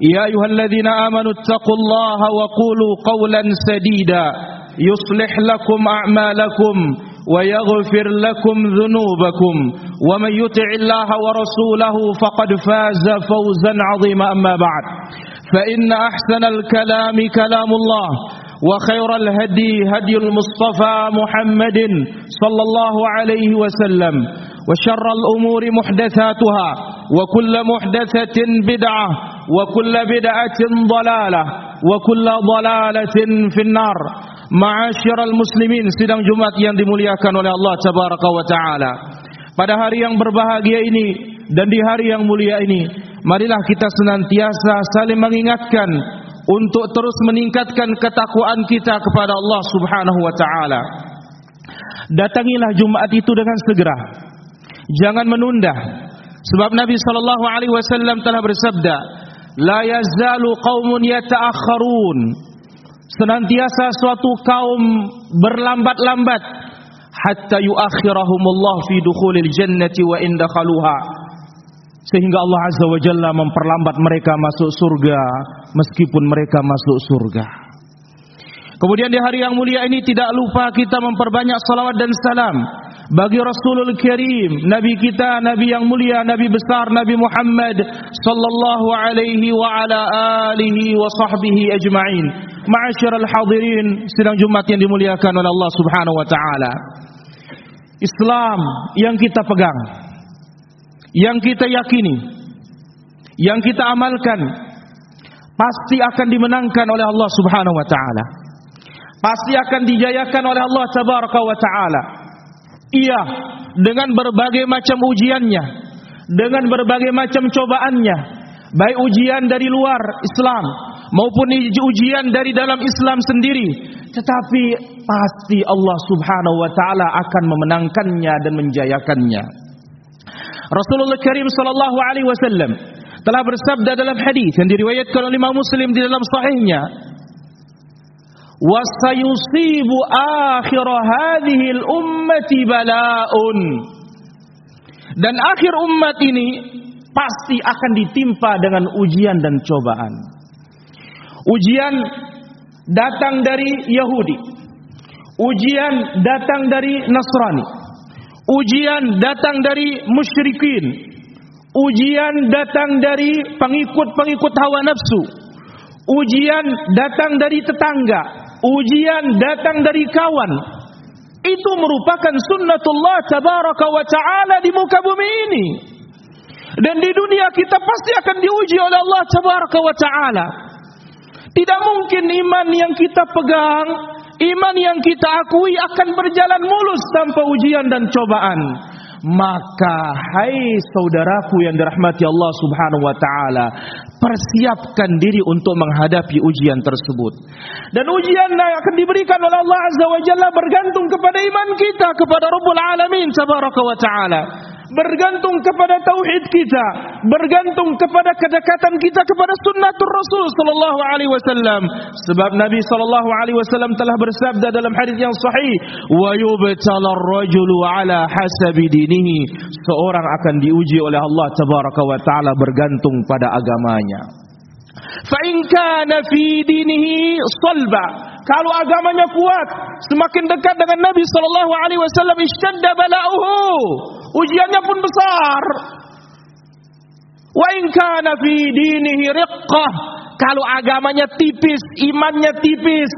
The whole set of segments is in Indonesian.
يا أيها الذين آمنوا اتقوا الله وقولوا قولا سديدا يصلح لكم أعمالكم ويغفر لكم ذنوبكم ومن يطع الله ورسوله فقد فاز فوزا عظيما أما بعد فإن أحسن الكلام كلام الله وخير الهدي هدي المصطفى محمد صلى الله عليه وسلم وشر الأمور محدثاتها وكل محدثة بدعة وكل بدعة ضلالة وكل ضلالة في النار معاشر المسlimin sidang Jumat yang dimuliakan oleh Allah tabaraka wa taala pada hari yang berbahagia ini dan di hari yang mulia ini marilah kita senantiasa saling mengingatkan untuk terus meningkatkan ketakwaan kita kepada Allah Subhanahu wa taala datangilah Jumat itu dengan segera jangan menunda sebab Nabi sallallahu alaihi wasallam telah bersabda la yazalu qaumun yata'akhkharun senantiasa suatu kaum berlambat-lambat hatta yuakhirahumullah fi dukhulil jannati wa in dakhaluha. Sehingga Allah azza wa jalla memperlambat mereka masuk surga meskipun mereka masuk surga. Kemudian di hari yang mulia ini tidak lupa kita memperbanyak salawat dan salam bagi Rasulul Karim, Nabi kita, Nabi yang mulia, Nabi besar, Nabi Muhammad sallallahu alaihi wa ala alihi wa sahbihi ajma'in. Ma'asyiral hadirin, sidang Jumat yang dimuliakan oleh Allah Subhanahu wa taala. Islam yang kita pegang, yang kita yakini, yang kita amalkan pasti akan dimenangkan oleh Allah Subhanahu wa taala. Pasti akan dijayakan oleh Allah tabaraka wa taala. Iya, dengan berbagai macam ujiannya, dengan berbagai macam cobaannya, baik ujian dari luar Islam maupun ujian dari dalam Islam sendiri, tetapi pasti Allah Subhanahu wa taala akan memenangkannya dan menjayakannya. Rasulullah Karim sallallahu alaihi wasallam telah bersabda dalam hadis yang diriwayatkan oleh Imam Muslim di dalam sahihnya, وسيصيب آخر هذه الأمة بلاء dan akhir umat ini pasti akan ditimpa dengan ujian dan cobaan. Ujian datang dari Yahudi. Ujian datang dari Nasrani. Ujian datang dari musyrikin. Ujian datang dari pengikut-pengikut hawa nafsu. Ujian datang dari tetangga, ujian datang dari kawan. Itu merupakan sunnatullah tabaraka wa ta'ala di muka bumi ini. Dan di dunia kita pasti akan diuji oleh Allah tabaraka wa ta'ala. Tidak mungkin iman yang kita pegang, iman yang kita akui akan berjalan mulus tanpa ujian dan cobaan. Maka hai saudaraku yang dirahmati Allah Subhanahu wa taala, persiapkan diri untuk menghadapi ujian tersebut. Dan ujian yang akan diberikan oleh Allah Azza wa Jalla bergantung kepada iman kita kepada Rabbul Alamin tabaraka wa taala. Bergantung kepada tauhid kita, bergantung kepada kedekatan kita kepada sunnatul Rasul sallallahu alaihi wasallam. Sebab Nabi sallallahu alaihi wasallam telah bersabda dalam hadis yang sahih, "Wa yubtalar rajulu ala hasabi dinihi." Seorang akan diuji oleh Allah tabaraka wa taala bergantung pada agamanya. Fa in kana fi dinihi salba. Kalau agamanya kuat, semakin dekat dengan Nabi sallallahu alaihi wasallam ishtadda bala'uhu. Ujiannya pun besar. Wa in kana fi dinihi riqqah. Kalau agamanya tipis, imannya tipis,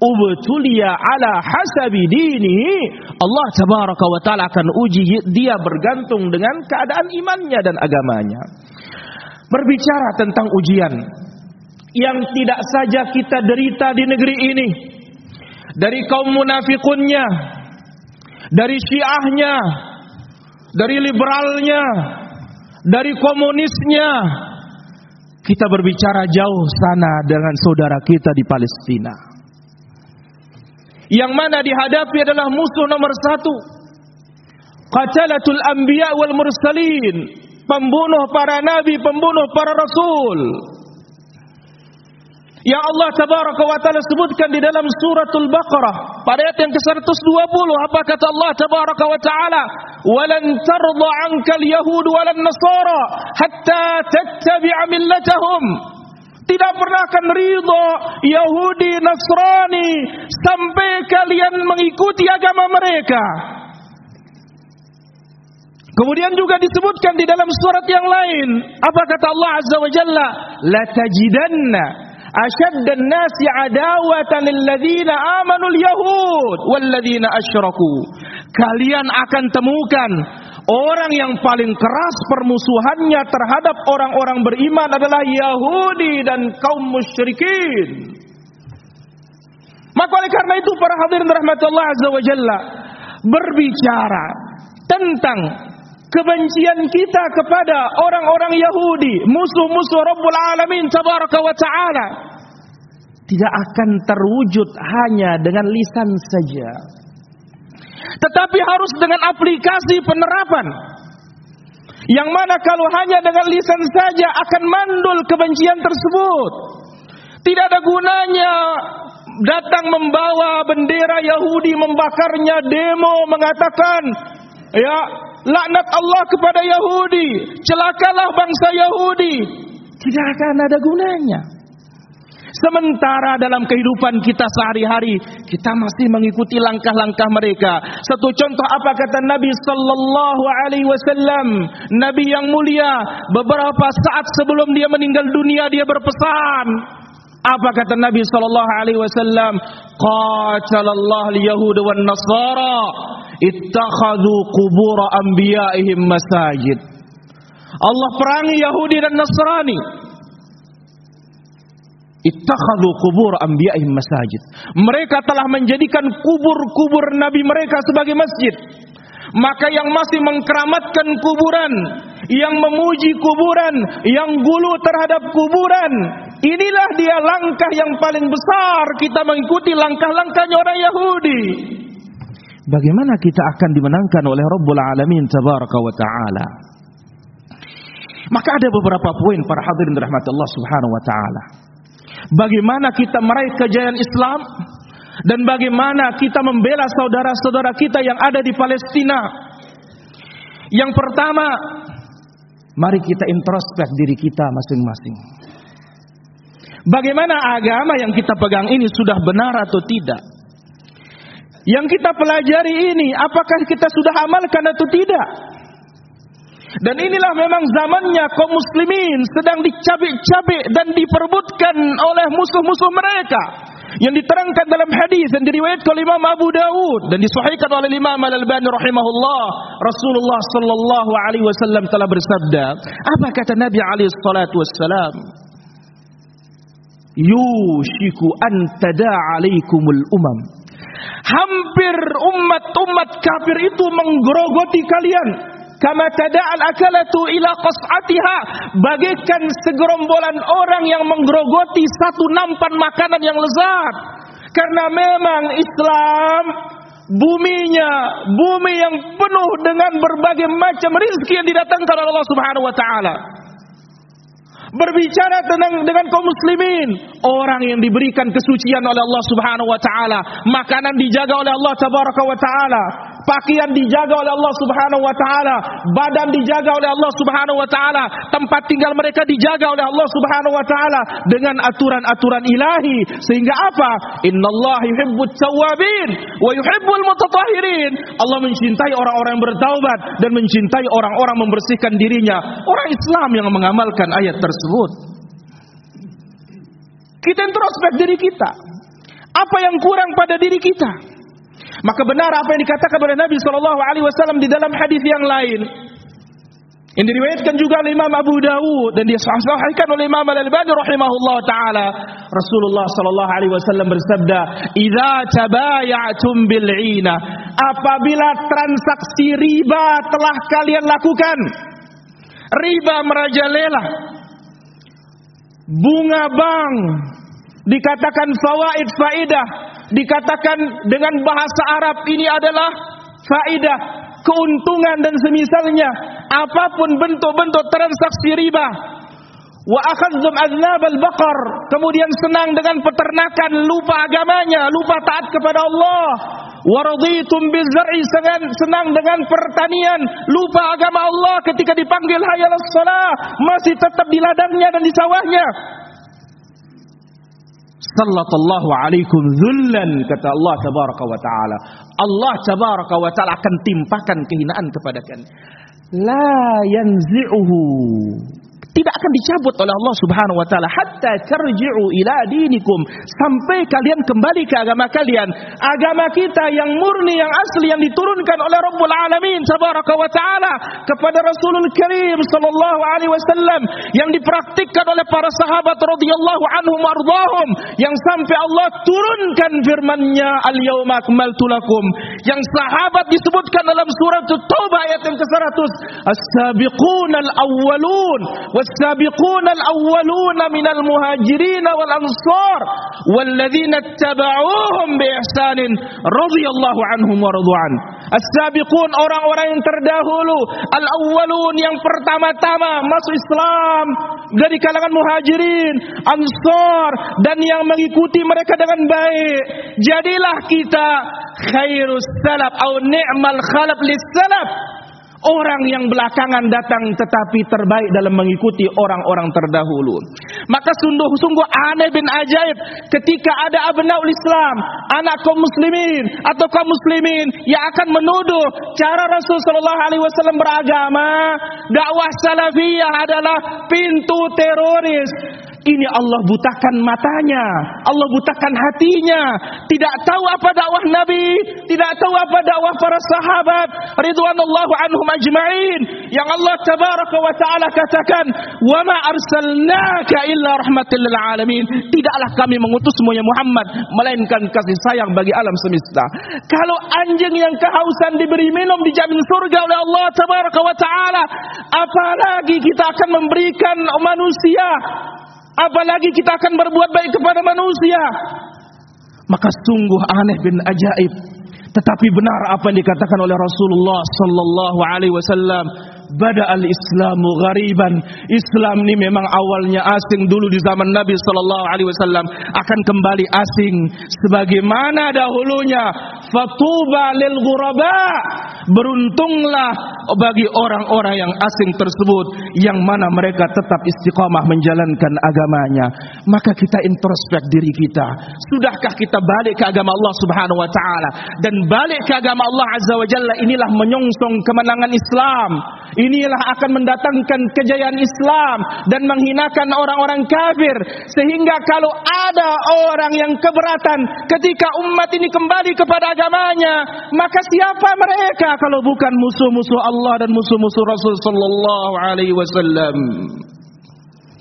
ubtuliya ala hasabi dinihi Allah tabaraka wa taala akan uji dia bergantung dengan keadaan imannya dan agamanya berbicara tentang ujian yang tidak saja kita derita di negeri ini. Dari kaum munafikunnya dari syiahnya dari liberalnya dari komunisnya kita berbicara jauh sana dengan saudara kita di Palestina. Yang mana dihadapi adalah musuh nomor satu qatalatul anbiya wal mursalin pembunuh para nabi pembunuh para rasul yang Allah tabaraka wa taala sebutkan di dalam suratul Baqarah pada ayat yang ke-120 apa kata Allah tabaraka wa taala? Walan tarda anka al-yahud walan nasara hatta tattabi'a millatahum. Tidak pernah akan ridho Yahudi Nasrani sampai kalian mengikuti agama mereka. Kemudian juga disebutkan di dalam surat yang lain apa kata Allah Azza wa Jalla? La ashaddan nasi adawatan lilladzina amanul yahud walladzina asyraku. Kalian akan temukan orang yang paling keras permusuhannya terhadap orang-orang beriman adalah Yahudi dan kaum musyrikin. Maka oleh karena itu para hadirin rahmatullah azza wa jalla berbicara tentang kebencian kita kepada orang-orang Yahudi, musuh-musuh Rabbul Alamin tabaraka wa taala tidak akan terwujud hanya dengan lisan saja. Tetapi harus dengan aplikasi penerapan. Yang mana kalau hanya dengan lisan saja akan mandul kebencian tersebut. Tidak ada gunanya datang membawa bendera Yahudi membakarnya demo mengatakan ya laknat Allah kepada Yahudi, celakalah bangsa Yahudi. Tidak akan ada gunanya. Sementara dalam kehidupan kita sehari-hari kita masih mengikuti langkah-langkah mereka. Satu contoh apa kata Nabi sallallahu alaihi wasallam, Nabi yang mulia, beberapa saat sebelum dia meninggal dunia dia berpesan. Apa kata Nabi sallallahu alaihi wasallam? Qatalallahu al-yahud wan nasara ittakhadhu qubur anbiya'ihim masajid. Allah perangi Yahudi dan Nasrani. Ittakhadhu qubur anbiya'ihim masajid. Mereka telah menjadikan kubur-kubur nabi mereka sebagai masjid. Maka yang masih mengkeramatkan kuburan, yang memuji kuburan, yang gulu terhadap kuburan, inilah dia langkah yang paling besar kita mengikuti langkah-langkahnya orang Yahudi. Bagaimana kita akan dimenangkan oleh Rabbul Alamin tabaraka wa taala? Maka ada beberapa poin para hadirin rahmat Allah Subhanahu wa taala. Bagaimana kita meraih kejayaan Islam dan bagaimana kita membela saudara-saudara kita yang ada di Palestina. Yang pertama, mari kita introspek diri kita masing-masing. Bagaimana agama yang kita pegang ini sudah benar atau tidak? Yang kita pelajari ini apakah kita sudah amalkan atau tidak? Dan inilah memang zamannya kaum muslimin sedang dicabik-cabik dan diperbutkan oleh musuh-musuh mereka. Yang diterangkan dalam hadis yang diriwayatkan oleh Imam Abu Dawud dan disahihkan oleh Imam Al-Albani rahimahullah, Rasulullah sallallahu alaihi wasallam telah bersabda, apa kata Nabi alaihi salatu wassalam? Yushiku an tada'a alaikumul umam. Hampir umat-umat kafir itu menggerogoti kalian. Kama tada'al akalatu ila qas'atiha. Bagaikan segerombolan orang yang menggerogoti satu nampan makanan yang lezat. Karena memang Islam buminya bumi yang penuh dengan berbagai macam rezeki yang didatangkan oleh Allah Subhanahu wa taala berbicara tentang dengan kaum muslimin, orang yang diberikan kesucian oleh Allah Subhanahu wa taala, makanan dijaga oleh Allah tabaraka wa taala, pakaian dijaga oleh Allah Subhanahu wa taala, badan dijaga oleh Allah Subhanahu wa taala, tempat tinggal mereka dijaga oleh Allah Subhanahu wa taala dengan aturan-aturan ilahi sehingga apa? Innallaha yuhibbut tawwabin wa yuhibbul mutatahhirin. Allah mencintai orang-orang yang bertaubat dan mencintai orang-orang membersihkan dirinya. Orang Islam yang mengamalkan ayat tersebut. Kita introspek diri kita. Apa yang kurang pada diri kita? Maka benar apa yang dikatakan oleh Nabi Shallallahu Alaihi Wasallam di dalam hadis yang lain. Yang diriwayatkan juga oleh Imam Abu Dawud dan disahihkan oleh Imam Al-Albani rahimahullah taala. Rasulullah sallallahu alaihi wasallam bersabda, "Idza tabayatum bil 'ina." Apabila transaksi riba telah kalian lakukan, riba merajalela. Bunga bank dikatakan fawaid faidah, dikatakan dengan bahasa Arab ini adalah faidah, keuntungan dan semisalnya, apa pun bentuk-bentuk transaksi riba. Wa akhadzum aznab al-baqar, kemudian senang dengan peternakan, lupa agamanya, lupa taat kepada Allah. Wa raditum bizar'i, senang dengan pertanian, lupa agama Allah ketika dipanggil hayal salah, masih tetap di ladangnya dan di sawahnya sallallahu alaikum zullan kata Allah tabaraka wa taala. Allah tabaraka wa taala akan timpakan kehinaan kepada kalian la yanzi'uhu tidak akan dicabut oleh Allah Subhanahu wa taala. Hatta tarji'u ila dinikum. Sampai kalian kembali ke agama kalian. Agama kita yang murni yang asli yang diturunkan oleh Rabbul Alamin tabaraka wa taala kepada Rasulul Karim sallallahu alaihi wasallam yang dipraktikkan oleh para sahabat radhiyallahu anhum ardhahum yang sampai Allah turunkan firman-Nya al-yauma akmaltu lakum yang sahabat disebutkan dalam surat Taubah ayat yang ke-100 as-sabiqun al-awwalun was-sabiqun al-awwalun minal muhajirin wal ansar walladzina tabauhum bi ihsanin radhiyallahu anhum wa radwan as-sabiqun orang-orang yang terdahulu al-awwalun yang pertama-tama masuk Islam dari kalangan muhajirin ansar dan yang mengikuti mereka dengan baik. Jadilah kita khairus salaf atau ni'mal khalaf lis salaf Orang yang belakangan datang tetapi terbaik dalam mengikuti orang-orang terdahulu. Maka sungguh-sungguh aneh bin ajaib ketika ada abnaul Islam, anak kaum muslimin atau kaum muslimin yang akan menuduh cara Rasulullah sallallahu alaihi wasallam beragama, dakwah salafiyah adalah pintu teroris. Ini Allah butakan matanya, Allah butakan hatinya. Tidak tahu apa dakwah Nabi, tidak tahu apa dakwah para sahabat ridwanullahu anhum ajma'in. Yang Allah tabaraka wa taala katakan, "Wa ma arsalnaka illa rahmatan lil alamin." Tidaklah kami mengutusmu ya Muhammad melainkan kasih sayang bagi alam semesta. Kalau anjing yang kehausan diberi minum dijamin surga oleh Allah tabaraka wa taala, apalagi kita akan memberikan manusia apalagi kita akan berbuat baik kepada manusia. Maka sungguh aneh bin ajaib. Tetapi benar apa yang dikatakan oleh Rasulullah sallallahu alaihi wasallam. Bada al-islamu ghariban. Islam ini memang awalnya asing dulu di zaman Nabi sallallahu alaihi wasallam. Akan kembali asing. Sebagaimana dahulunya. Fatuba lil ghuraba. Beruntunglah bagi orang-orang yang asing tersebut yang mana mereka tetap istiqamah menjalankan agamanya. Maka kita introspek diri kita. Sudahkah kita balik ke agama Allah Subhanahu wa taala? Dan balik ke agama Allah Azza wa Jalla inilah menyongsong kemenangan Islam inilah akan mendatangkan kejayaan Islam dan menghinakan orang-orang kafir. Sehingga kalau ada orang yang keberatan ketika umat ini kembali kepada agamanya maka siapa mereka kalau bukan musuh-musuh Allah dan musuh-musuh Rasul sallallahu alaihi wasallam?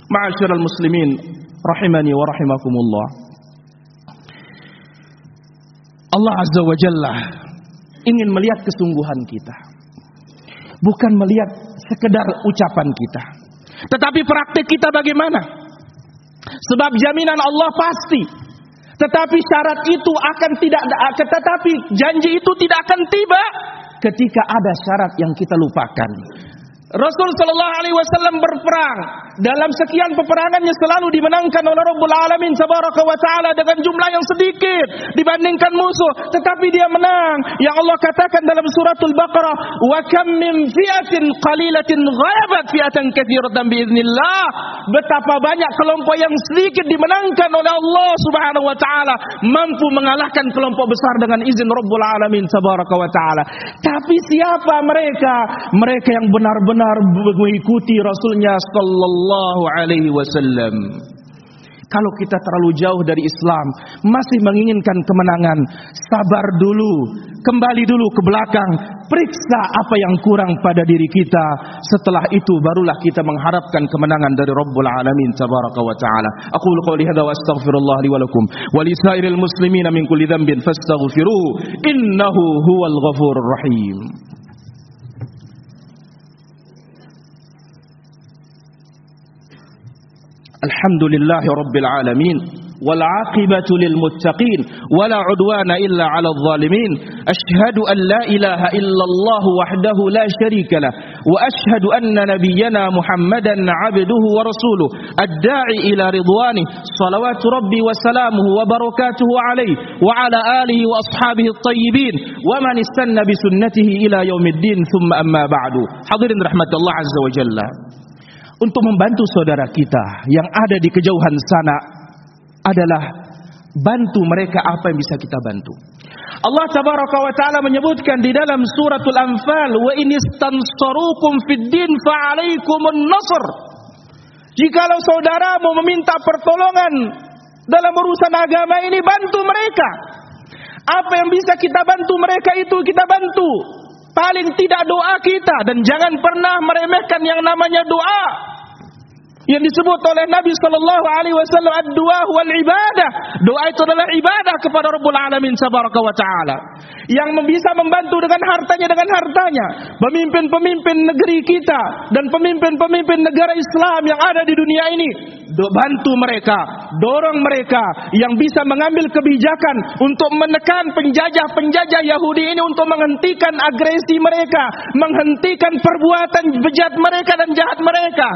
Ma'asyiral muslimin rahimani wa rahimakumullah. Allah Azza wa Jalla ingin melihat kesungguhan kita bukan melihat sekedar ucapan kita. Tetapi praktik kita bagaimana? Sebab jaminan Allah pasti. Tetapi syarat itu akan tidak tetapi janji itu tidak akan tiba ketika ada syarat yang kita lupakan. Rasul sallallahu alaihi wasallam berperang dalam sekian peperangannya selalu dimenangkan oleh Rabbul Alamin tabaraka wa taala dengan jumlah yang sedikit dibandingkan musuh tetapi dia menang. Yang Allah katakan dalam suratul Baqarah wa kam min fi'atin qalilatin ghalabat fi'atan katsiratan biiznillah betapa banyak kelompok yang sedikit dimenangkan oleh Allah Subhanahu wa taala mampu mengalahkan kelompok besar dengan izin Rabbul Alamin tabaraka wa taala. Tapi siapa mereka? Mereka yang benar-benar mengikuti Rasulnya sallallahu sallallahu alaihi wasallam. Kalau kita terlalu jauh dari Islam, masih menginginkan kemenangan, sabar dulu, kembali dulu ke belakang, periksa apa yang kurang pada diri kita. Setelah itu barulah kita mengharapkan kemenangan dari Rabbul Alamin tabaraka wa taala. Aku qouli hadza wa astaghfirullah li wa lakum wa li sairil muslimin min kulli dhanbin fastaghfiruhu innahu huwal ghafurur rahim. الحمد لله رب العالمين والعاقبة للمتقين ولا عدوان إلا على الظالمين. أشهد أن لا إله إلا الله وحده لا شريك له وأشهد أن نبينا محمدا عبده ورسوله الداعي إلى رضوانه صلوات ربي وسلامه وبركاته عليه وعلى آله وأصحابه الطيبين ومن استنى بسنته إلى يوم الدين ثم أما بعد. حضر رحمة الله عز وجل. Untuk membantu saudara kita yang ada di kejauhan sana adalah bantu mereka apa yang bisa kita bantu. Allah tabaraka wa taala menyebutkan di dalam suratul Anfal wa in istansarukum fid din fa alaikumun nasr. Jikalau saudaramu meminta pertolongan dalam urusan agama ini bantu mereka. Apa yang bisa kita bantu mereka itu kita bantu. Paling tidak doa kita. Dan jangan pernah meremehkan yang namanya doa yang disebut oleh Nabi sallallahu alaihi wasallam ad-du'a wal ibadah. Doa itu adalah ibadah kepada Rabbul Alamin tabaraka wa taala. Yang bisa membantu dengan hartanya dengan hartanya. Pemimpin-pemimpin negeri kita dan pemimpin-pemimpin negara Islam yang ada di dunia ini bantu mereka, dorong mereka yang bisa mengambil kebijakan untuk menekan penjajah-penjajah Yahudi ini untuk menghentikan agresi mereka, menghentikan perbuatan bejat mereka dan jahat mereka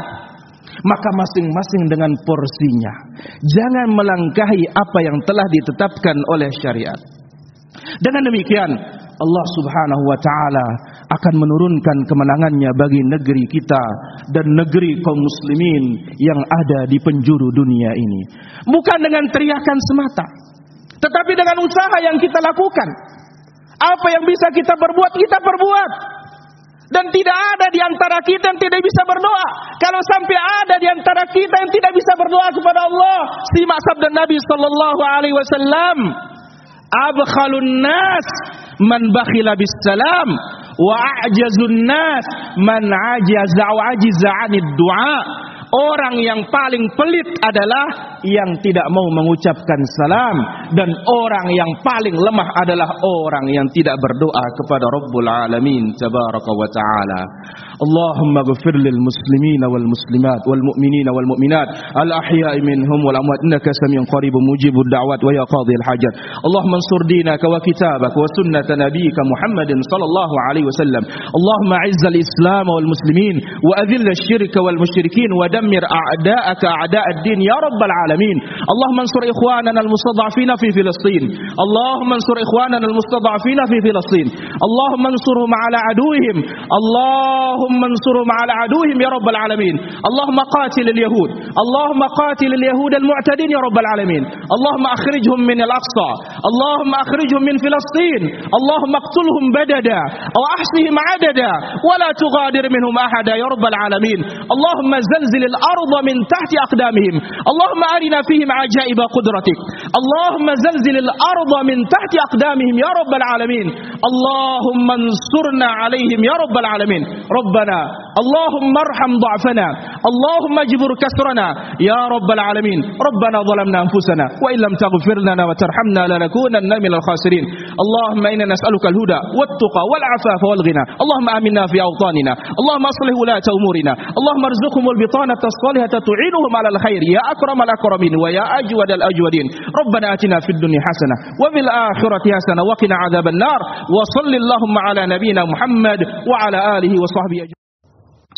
maka masing-masing dengan porsinya. Jangan melangkahi apa yang telah ditetapkan oleh syariat. Dengan demikian, Allah Subhanahu wa taala akan menurunkan kemenangannya bagi negeri kita dan negeri kaum muslimin yang ada di penjuru dunia ini. Bukan dengan teriakan semata, tetapi dengan usaha yang kita lakukan. Apa yang bisa kita perbuat, kita perbuat. Dan tidak ada di antara kita yang tidak bisa berdoa. Kalau sampai ada di antara kita yang tidak bisa berdoa kepada Allah, simak sabda Nabi sallallahu alaihi wasallam, "Abkhalun nas man bakhila bis salam wa a'jazun nas man ajaza ajiza 'anid du'a." Orang yang paling pelit adalah yang tidak mau mengucapkan salam dan orang yang paling lemah adalah orang yang tidak berdoa kepada Rabbul Alamin tabaraka wa taala. Allahumma ghfir lil muslimin wal muslimat wal mu'minin wal mu'minat al ahya'i minhum wal amwat innaka samiun qaribun mujibud da'wat wa ya qadhil hajat. Allahumma ansur dinaka wa kitabaka wa sunnata nabiyyika Muhammadin sallallahu alaihi wasallam. Allahumma 'izzal islam wal muslimin wa adhill asy-syirka wal musyrikin wa دمر أعداءك أعداء الدين يا رب العالمين. اللهم انصر إخواننا المستضعفين في فلسطين. اللهم انصر إخواننا المستضعفين في فلسطين. اللهم انصرهم على عدوهم. اللهم انصرهم على عدوهم يا رب العالمين. اللهم قاتل اليهود. اللهم قاتل اليهود المعتدين يا رب العالمين. اللهم أخرجهم من الأقصى. اللهم أخرجهم من فلسطين. اللهم اقتلهم بددا أو عددا. ولا تغادر منهم أحدا يا رب العالمين. اللهم زلزل الأرض من تحت أقدامهم. اللهم أرنا فيهم عجائب قدرتك. اللهم زلزل الأرض من تحت أقدامهم يا رب العالمين. اللهم انصرنا عليهم يا رب العالمين. ربنا اللهم ارحم ضعفنا. اللهم اجبر كسرنا يا رب العالمين. ربنا ظلمنا أنفسنا وإن لم تغفر لنا وترحمنا لنكونن من الخاسرين. اللهم إنا نسألك الهدى والتقى والعفاف والغنى. اللهم آمنا في أوطاننا. اللهم أصلح ولاة أمورنا. اللهم ارزقهم البطانة الصالحة تعينهم على الخير. يا أكرم الأكرمين ويا أجود الأجودين. ربنا آتنا في الدنيا حسنة وفي الآخرة حسنة وقنا عذاب النار. وصل اللهم على نبينا محمد وعلى آله وصحبه أجمعين.